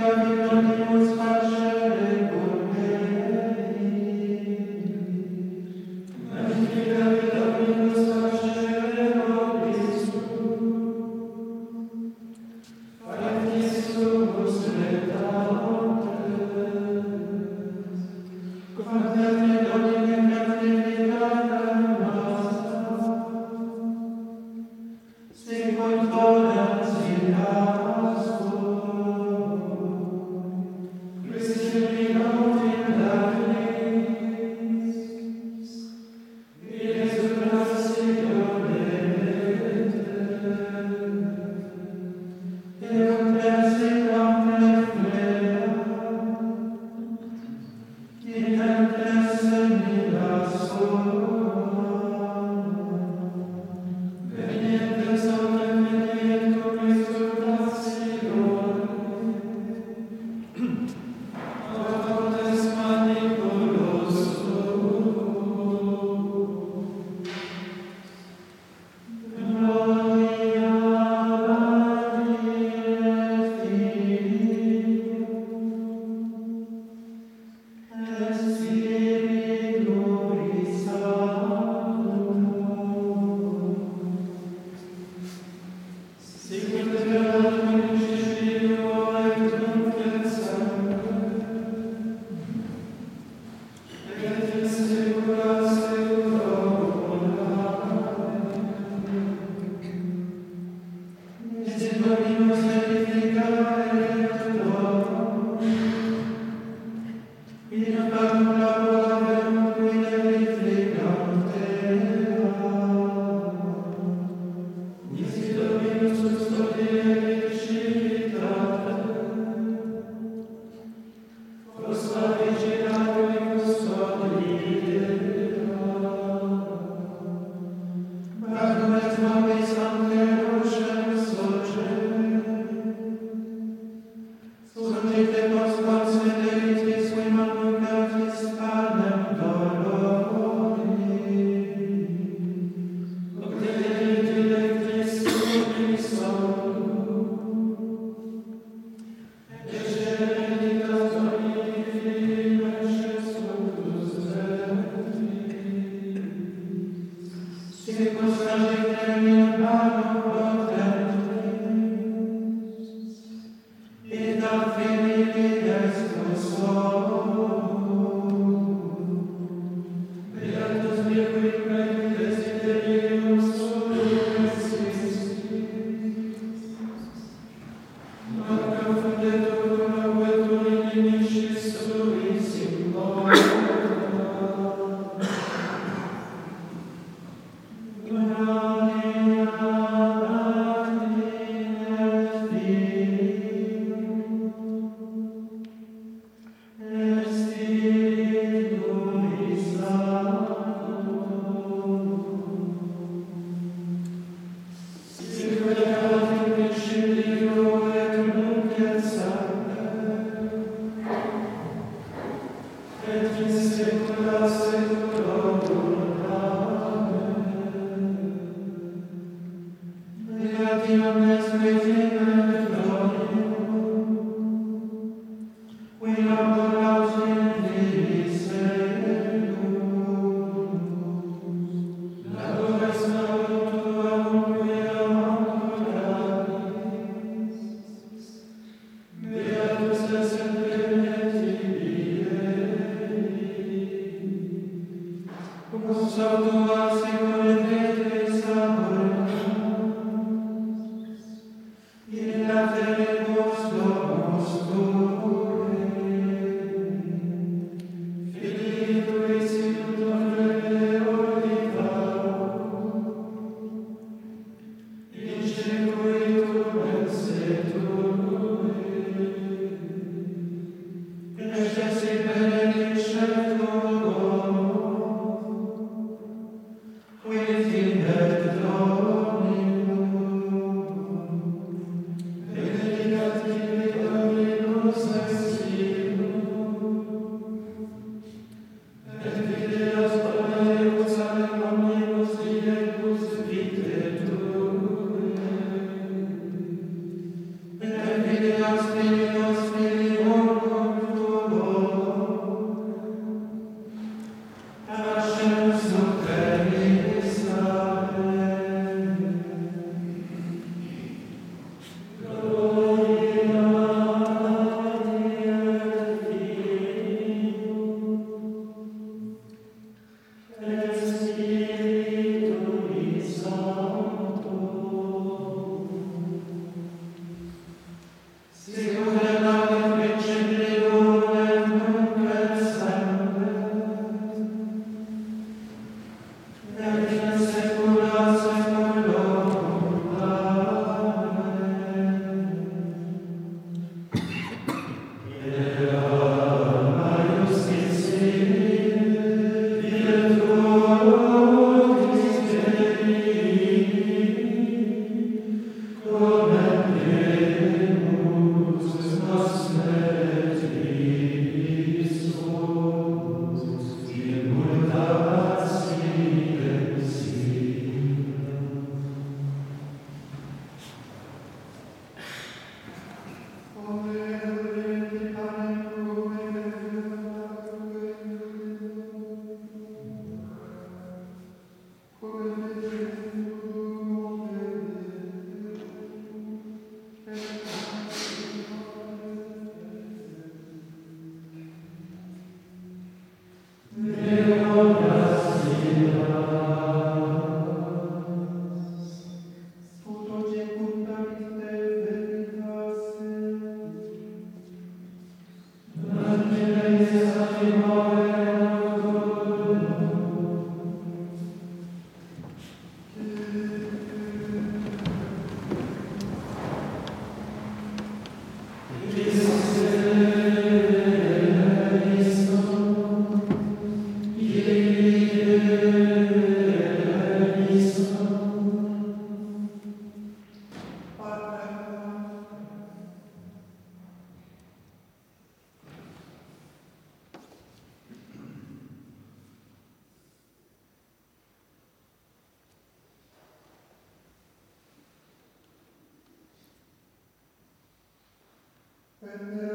Thank you. Sigur, Thank you. Deus.